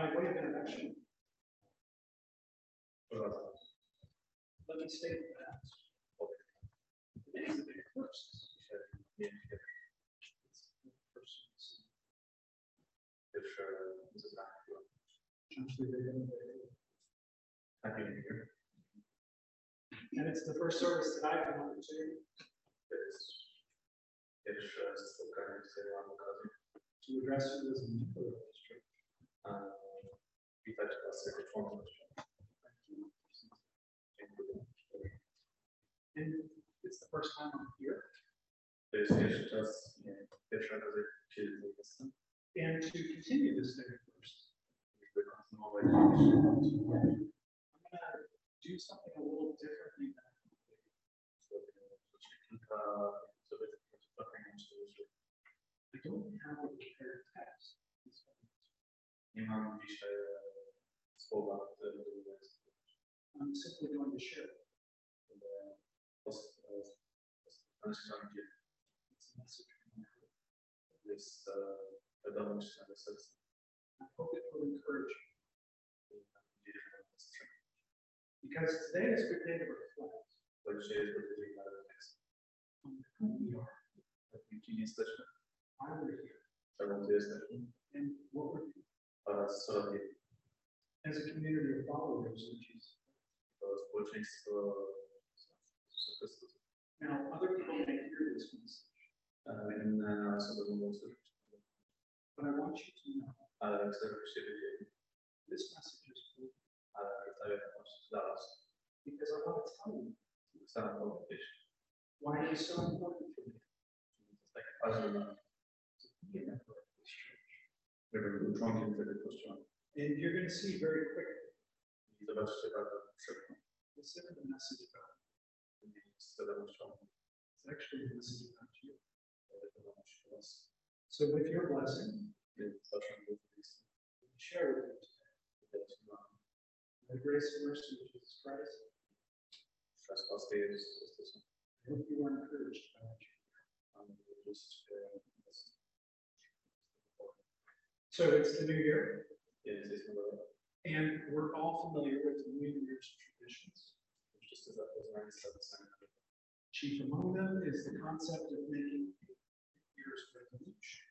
By way of introduction, let me state that. Today the very first. Happy New Year. And it's the first service that I've been to, z serią okazji. to address you as a member of this church. It's the first time I'm here. To jest pierwszy czas, nie, pierwsza okazja, kiedy tu jestem. And to continue this very first, I'm gonna do something a little differently than I don't have a prepared text. E, które będę I'm simply going to share. Uh, uh, it's a message e, wiadomość na serce. I hope it will encourage you. Because today is a good day to reflect. Bardzo dzień na refleksję. on who we are, why we're here, and what we're doing. Oraz co robimy. As a community of followers of Jesus. To społeczeństwo Jezusa Chrystusa. Now, other people may hear this message, Inne osoby mogą słyszeć, but I want you to know ale chcę, this message is for you. Ale ta wiadomość dla Was. because I want to tell you. Chcę Wam powiedzieć, why it is so important for me to jest takie ważne dla mnie, to be a member of this church. Żebym był członkiem tego kościoła. And you're going to see very quickly I zobaczcie bardzo szybko, this isn't a message about it's actually a message about you. e, wiadomość o Was. So with your blessing, share with you today Widać the grace and mercy of Jesus Christ. przez łaskę Jezusa I hope you are encouraged by what you hear. Mam nadzieję, że jesteście Was. So it's the new year, And we're all familiar with New Year's traditions. Wszyscy zapoznani z tradycjami. Chief among them is the concept of making a New Year's resolution.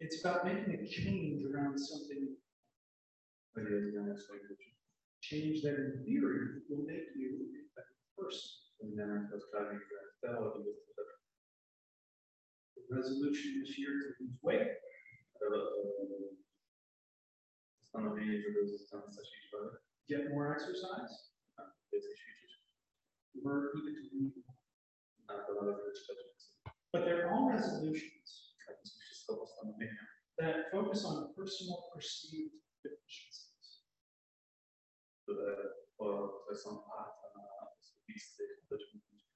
It's about making a change around something, change that in theory will make you a better person. Resolution this year to lose weight, Ale, e, Postanowienie, żeby zostać stracić wagę, get more exercise, uh, learn even to read. But they're all resolutions that focus on personal perceived deficiencies. doświadczeniach.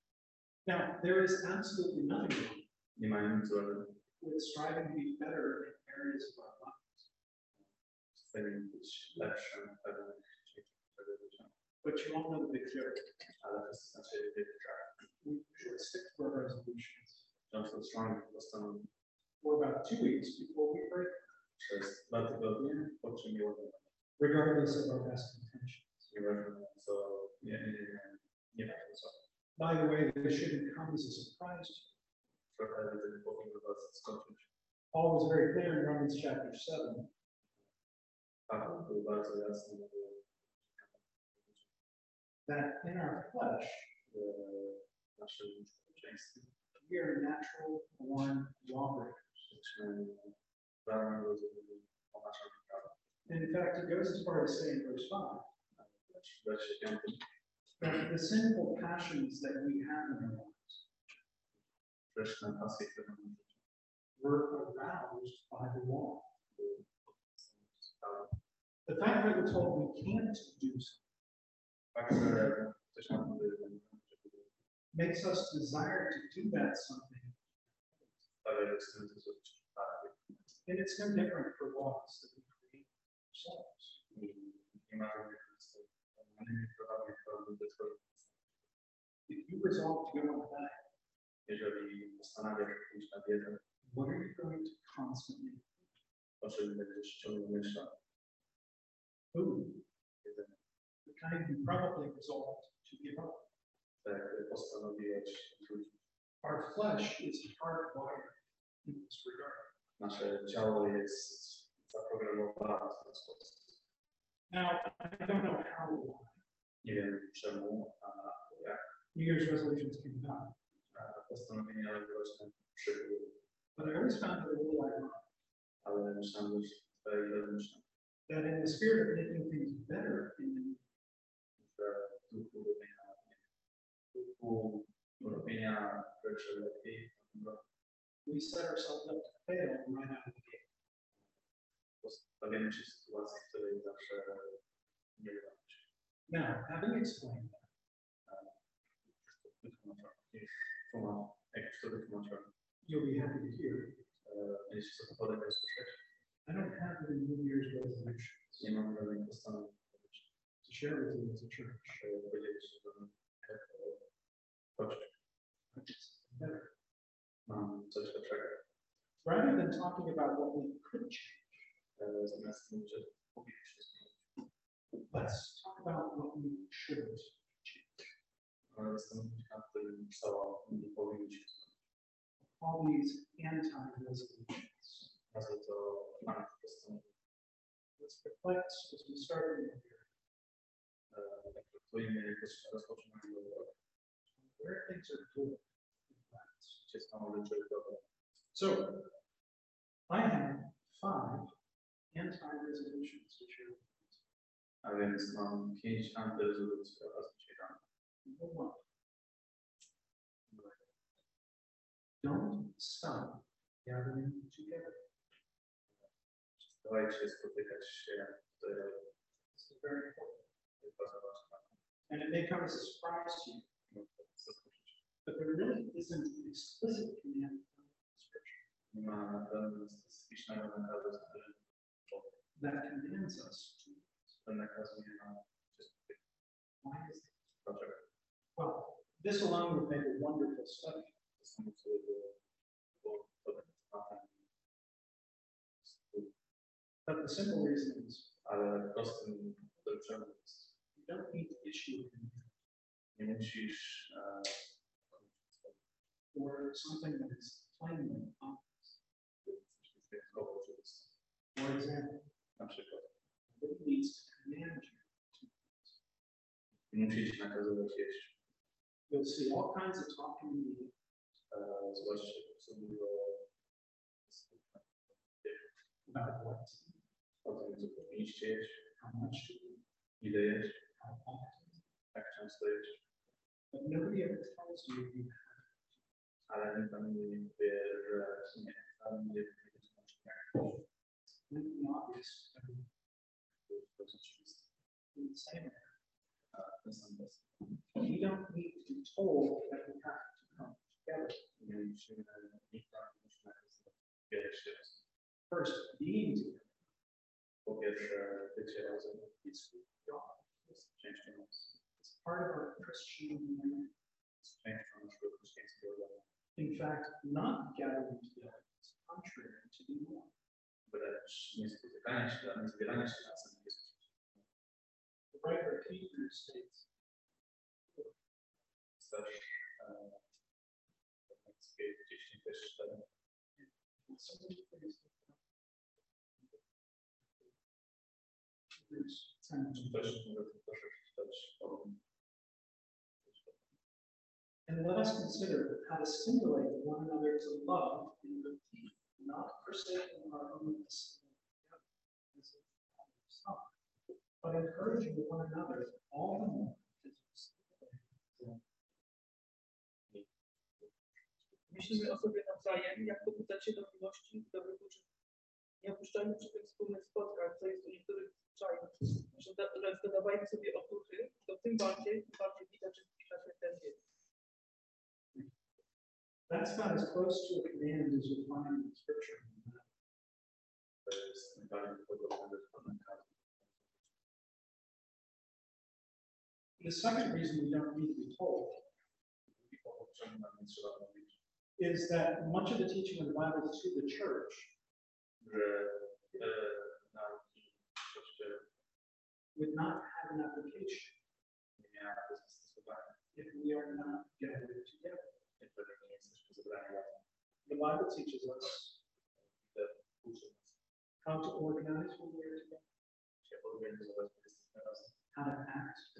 Uh, now, there is absolutely nothing Nie mają nic złego with striving to be better in areas of our lives, z tym być lepszym w pewnych częściach tego życia. but you all know the big joke. Ale wszyscy znaczy wytyczają. We should stick to our resolutions Często trzymamy postanowienia for about two weeks before we break, przez dwa tygodnie, po czym je ładują. regardless of our best intentions. Nieważne co, nie, nie, nie, nieważne co. By the way, this shouldn't come as a surprise. to you. Paul was very clear in Romans chapter 7 Paweł był bardzo jasny, że that in our flesh, we are natural born lawbreakers. in fact, it goes as far as saying, verse 5, W wersie piątym that the sinful passions that we have in our lives grzeszne pasje, które mamy w życiu. were aroused by the law. The fact that we're told we can't do something Fakt, że ktoś nam mówi, że nie żeby makes us desire to do that something. sprawia, że chcemy to zrobić tak. And it's no different for laws that we create ourselves. I nie ma żadnych innych programów, które by tworzyć. If you resolve to go on a diet, Jeżeli postanawiasz pójść na dietę, what are you going to constantly o czym będziesz ciągle myślał, food? jedzenie. The kind you probably resolved to give up. Tak postanowiłeś wrócić. Our flesh is hardwired in this regard. Nasze ciało jest zaprogramowane w ten sposób. Now, I don't know how Nie wiem czemu, a jak New Year's resolutions came about, przybyły, but I always found it a little ironic ale myślałem, jest ironiczne, that in the spirit of making things better in the we set ourselves up to fail right out of the gate. Now, having explained that, uh, Już to you'll be happy to hear. e, jeśli sobie polegać słyszeć, I don't have any New Year's resolutions nie mam żadnych postanowień, to share with you as a church. żeby podzielić się z wami jako kościół. but it's better. Mam. Rather than talking about what we could change, E, Zamiast mówić, że powinniśmy zmienić, let's talk about what we should change. Nie powinniśmy. All these anti-resolutions. Razy to antystanowienie. Let's reflect as we start where things are good. Gdzie są rzeczy. So, I have five anti-resolutions to share. with you. A więc mam pięć antyrezolucji oraz dzisiaj rano. Don't stop gathering together. Dawajcie spotykać się This is very important. And it may come as a surprise to you, but there really isn't an explicit command from Scripture Nie ma naprawdę specyficznego nakazu, który that commands us to. ten nakazuje nam się spotykać. Why is that? Well, this alone would make a wonderful study. To samo sobie było, było to tematem. But the simple reason is Ale prostym rzeczą jest, you don't need to issue nie musisz e, or something that is plainly obvious. For example, Na przykład, nobody needs to command you nie musisz nakazywać jeść. You'll see all kinds of talk in the media zwłaszcza co było about what to eat, o tym, co how much to eat, ile jeść, how often. często jeść. But nobody ever tells you you czym uh, jak it's completely obvious to to. In the same ten sam we don't need to be told that we have to come together. First, being together is with God. jest It's part of our Christian domu. In fact, not gathering together is contrary to the norm. Wręcz nie spotykanie się, nie zbieranie się razem jest The writer of Hebrews states, gdzieś też cztery. and so many things. Hebrews 10, Czy też może to proszę przeczytać o And let us consider how to stimulate one another to love in good deed, not forsaking our own but encouraging one another all the more. Myślimy o sobie nawzajem jako budżecie do miłości i dobrych uczynków. Nie opuszczajmy przy tych wspólnych spotkań, co jest u niektórych zwyczajów, lecz dodawajmy sobie otuchy, to tym bardziej, tym bardziej widać, że zbliża się ten dzień. That's about as close to a command as you find in Scripture. To jest najdalej podobne do The second reason we don't need to be told I powód, czemu nam nie trzeba mówić, is that much of the teaching of the Bible to the church. Że nauki w kościele would not have an application. Nie miały zastosowania, if we are not gathered together. jeżeli nie jesteśmy zebrani razem. The Bible teaches us Te uczy nas how to organize when we're together, się organizować, kiedy jesteśmy razem, how to act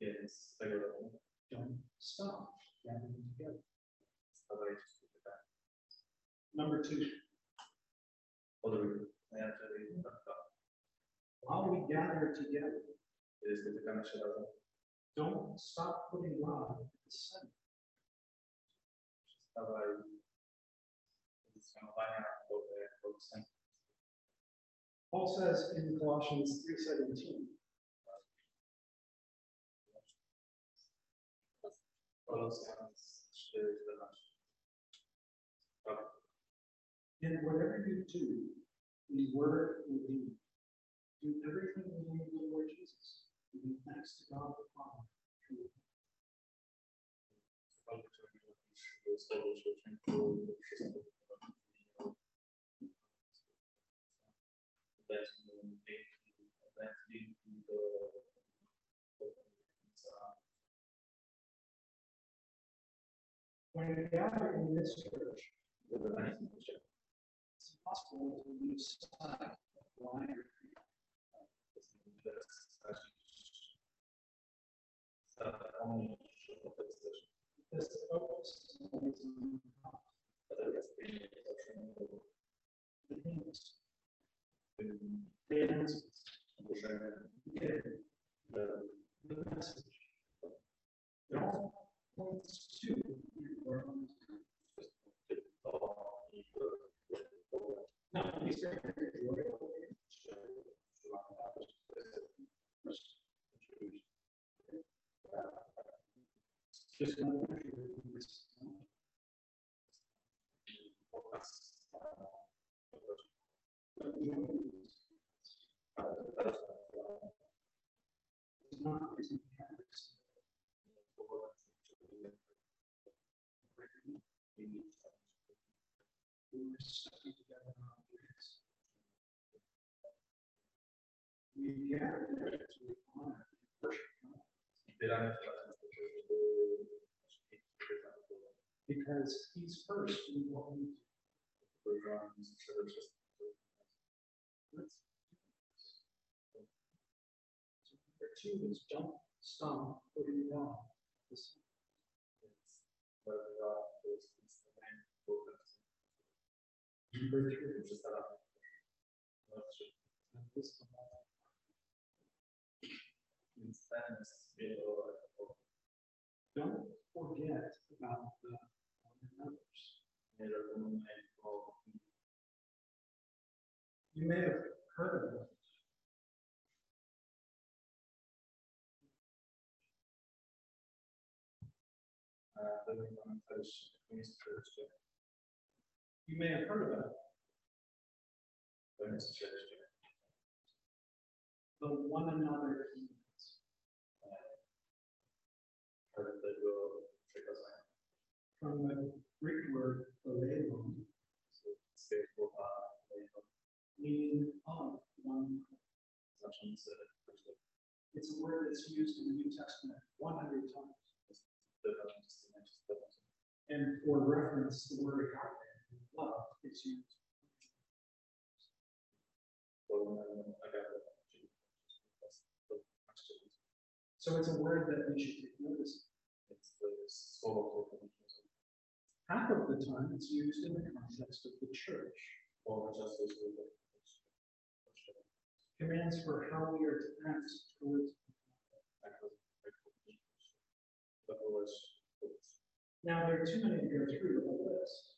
Z tego don't stop gathering together. stawajcie sobie pytania. Number two, while we gather together, don't stop putting God at the center. Paul says in Colossians 3:17, Kolosjan 3:11. Tak, in whatever you do, in word or deed, do everything in the name of the Lord Jesus, giving thanks to God the Father. him. cokolwiek, When gather in this church, Wybranie w tym kościele. it's impossible to lose sight of because the focus is always on The hymns, the the the message. It all points to it's not We were stuck together on. We to honor and worship God because he's first in what we do. Let's number two is don't stop putting God at the center. Więc bardzo to jest instrument współpracy. Number three, Przestaramy. No, trzy. and this is about Więc ten jest wielo don't forget about the one You may have heard of it. Uh, jeszcze You may have heard of it. to nie słyszeliście. The one another przekazania uh, From the Greek word słowa mojego uh, meaning of one It's a word that's used in the New Testament 100 times. And for reference, the word agape It's used. So it's a word that we should take notice. of. Half of the time it's used in the context of the church. Commands for how we are to act towards. Now, there are too many to go through the whole list,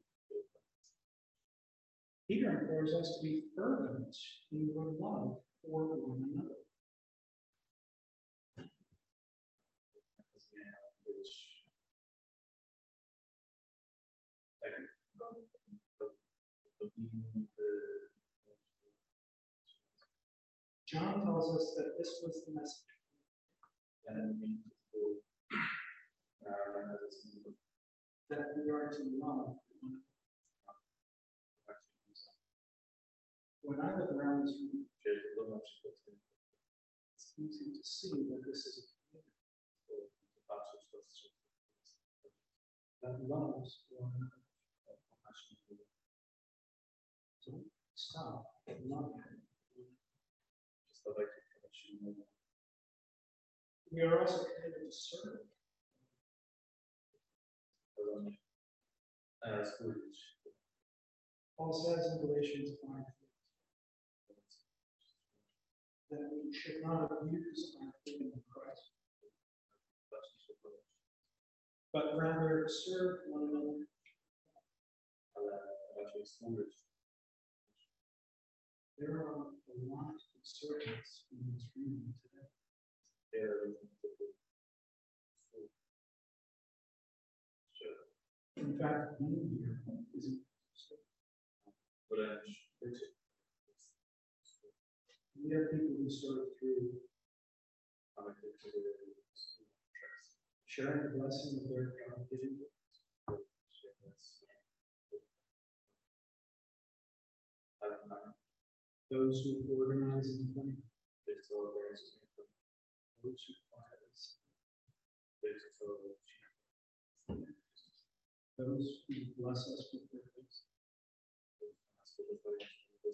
Peter implores us to be fervent in your love for one another. John tells us that this was the message. That we are to love When I look around this room, it's easy to see that this is a community that loves one another. So stop loving. We are also committed to serve. Paul says in Galatians five that we should not abuse our freedom in Christ, but rather serve one another. There are a lot of servants in this room today. In fact, many here isn't. We have people who serve through sharing the blessing of their God given. Those who organize and plan, those who fire us, those who bless us with their gifts, those who play instruments,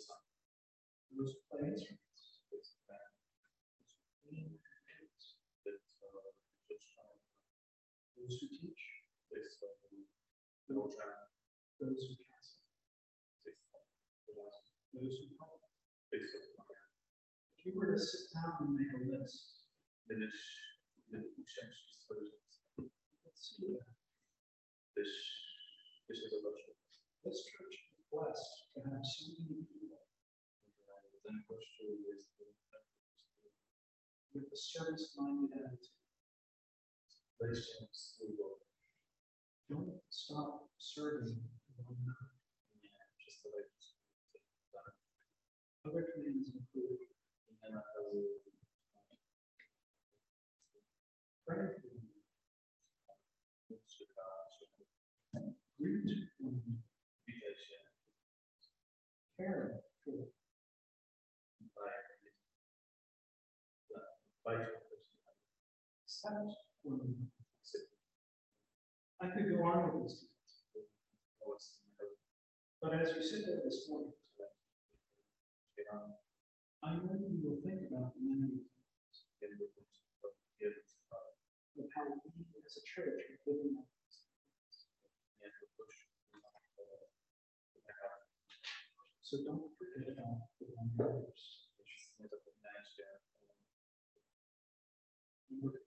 those who clean hands, those who teach, those who counsel, those who help. If you were to sit down and make a list, let's see that. This church is blessed to have so many people with a service-minded attitude. Don't stop serving one another. Other commands include pray for greet care for one accept one another. I could go on with this. But as you sit there this morning, I know you will think about the many of how we as a church are living these So don't forget about the one.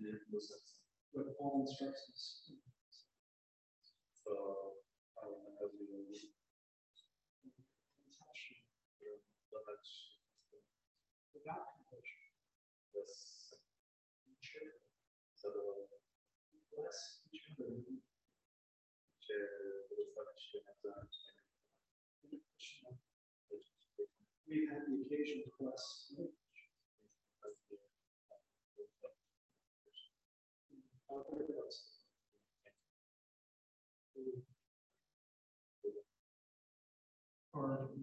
do serca. what Paul instructs us. Co Paweł nakazuje Compassion dawać without compulsion, bez cheerful, zadowolenia, bless each other, gdzie błogosławić się. We've had the occasion to bless Are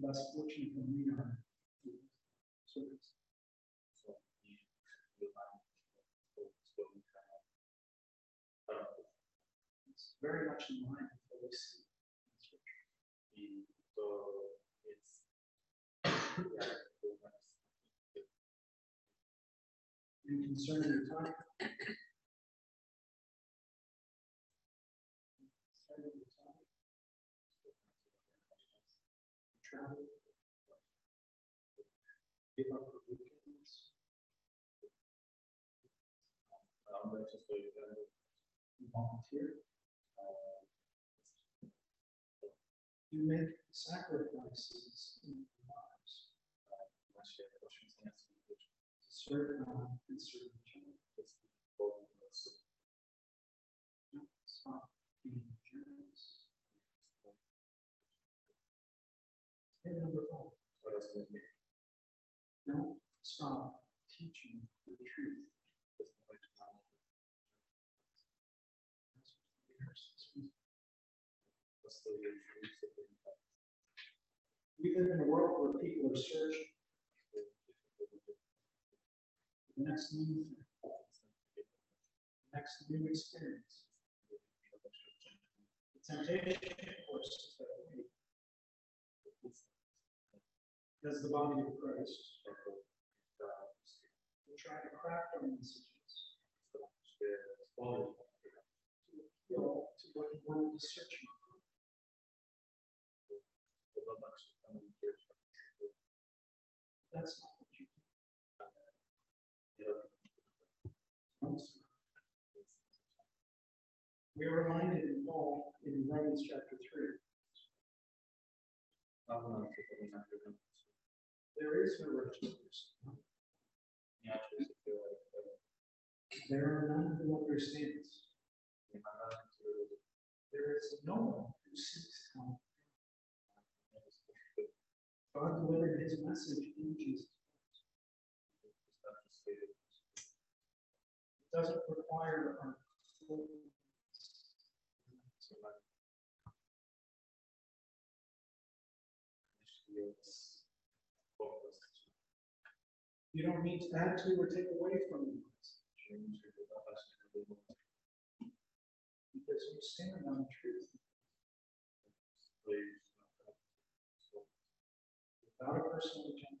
less fortunate than we are. So it's it's very much in line with what we see. in Scripture. I to jest jak u nas And concerning the time. Concerning the time, travel. Give up our weekends, mam będzie swoich względów, volunteer. Uh, you make sacrifices in your lives właśnie poświęcenia swoich życia. to serve God and serve each other. Jest Bogiem osób. Don't stop being generous. And number four, oraz mówię, don't stop teaching the truth. to jest moje czytanie. That's what the verse is. To stoi w miejscu, w którym tak, We live in a world where people are searching the next new thing, the next new experience. The temptation, of course, is that we, as the body of Christ, we try to craft our messages to appeal to what the world is searching for. That's not what you do. We are reminded in Paul in Romans chapter three, there is no righteousness. There are none who understands. There is no one who seeks God. God delivered his message in Jesus. It doesn't require our You don't need to add to or take away from the because you stand on the truth. Without a personal agenda,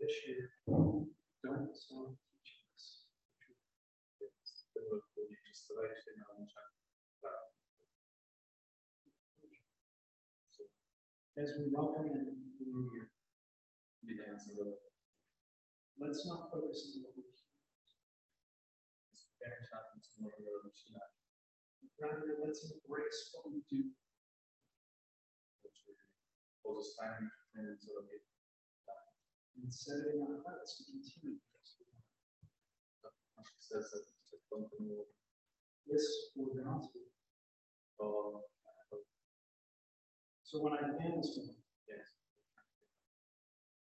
this year, don't stop teaching us. Nauczać prawa. As we welcome in the new year, let's not focus on what we robić. Rather, let's embrace what we do tym, co robimy. And set it in our hearts to continue. this. naszych sercach przez kontynuowanie this organozity. to, to So when I began this one, jest.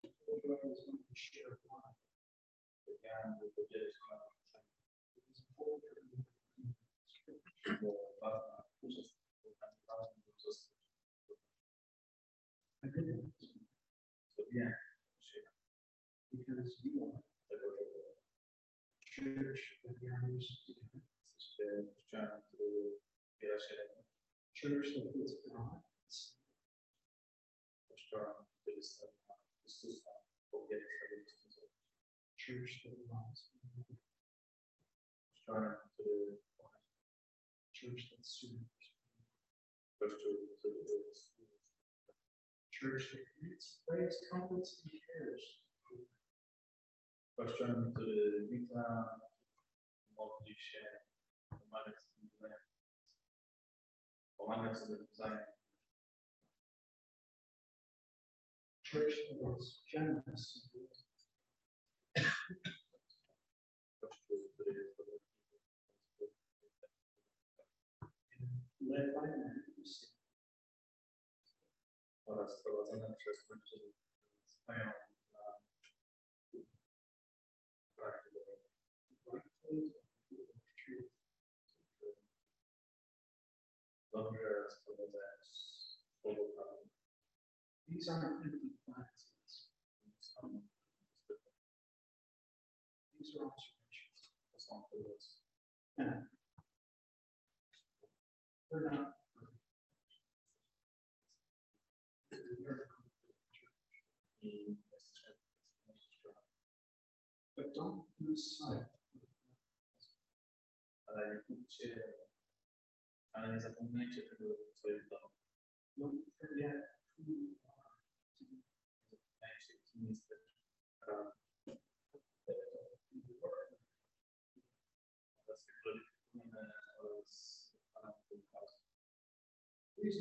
I I was going to share why. Wiedziałem, że podzielę się na It was important for me to read scripture. Because you are church that kościołem, który zbiera się church that puts God church that loves, church that serves, church that greets, prays, comforts, and cares. Kościołem, który wita, modli się, pomaga sobie nawzajem, pomaga sobie nawzajem. Church that is generous. Kościół, który jest led by oraz prowadzone przez którzy stoją These aren't empty phrases. These are observations. to są obserwacje. And they're not. But don't lose sight. ale nie kupcie, ale nie zapominajcie Please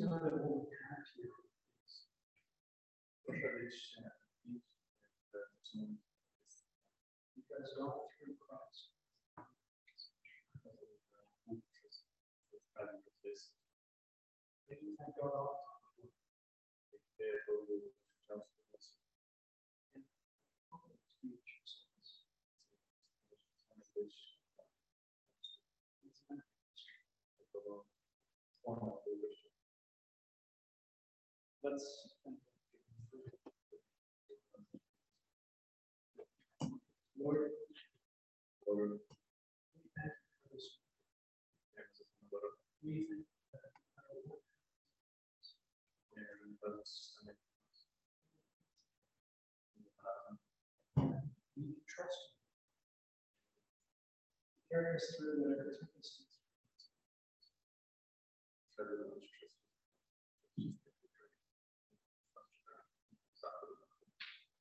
know that what we have here is Proszę być w czym jest because God through Christ Bóg przez przez sprawił, że to jest Maybe thank God God. Lord, Lord, we thank you for this. We thank you that our work pewnie systemie we can trust. Carry us through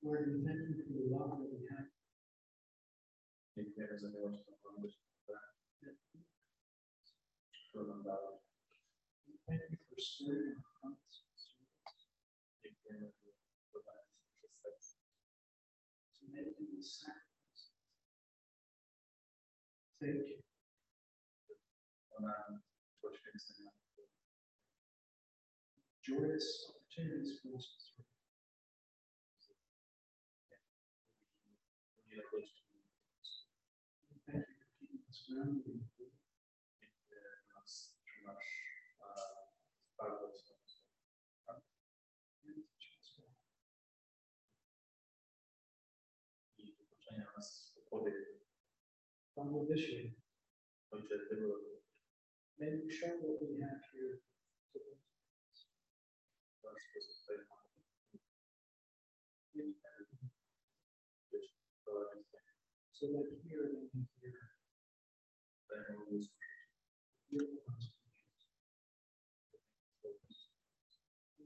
Lord, we thank you for the love that we have. Thank you for stirring Joyous opportunities for us to thank you. for keeping us grounded in you. Dziękuję nas, że masz bardzo and teach us well. i uczenia nas odpowiedzi. Father, this year, Ojcze, may you show what we have here to us. w ten sposób tutaj mamy In być prowadzić So that here hear tutaj mogli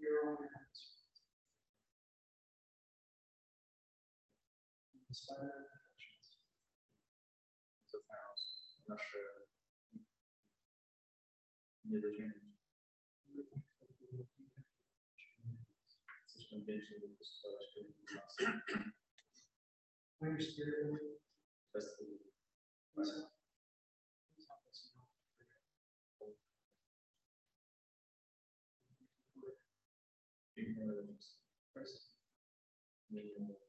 your own hands. In spite of our actions, cofając nasze niedociągnięcia. we're thankful for what you have done. Jesteśmy wdzięczni, że posłuchałeś się nas By your Spirit, Lord,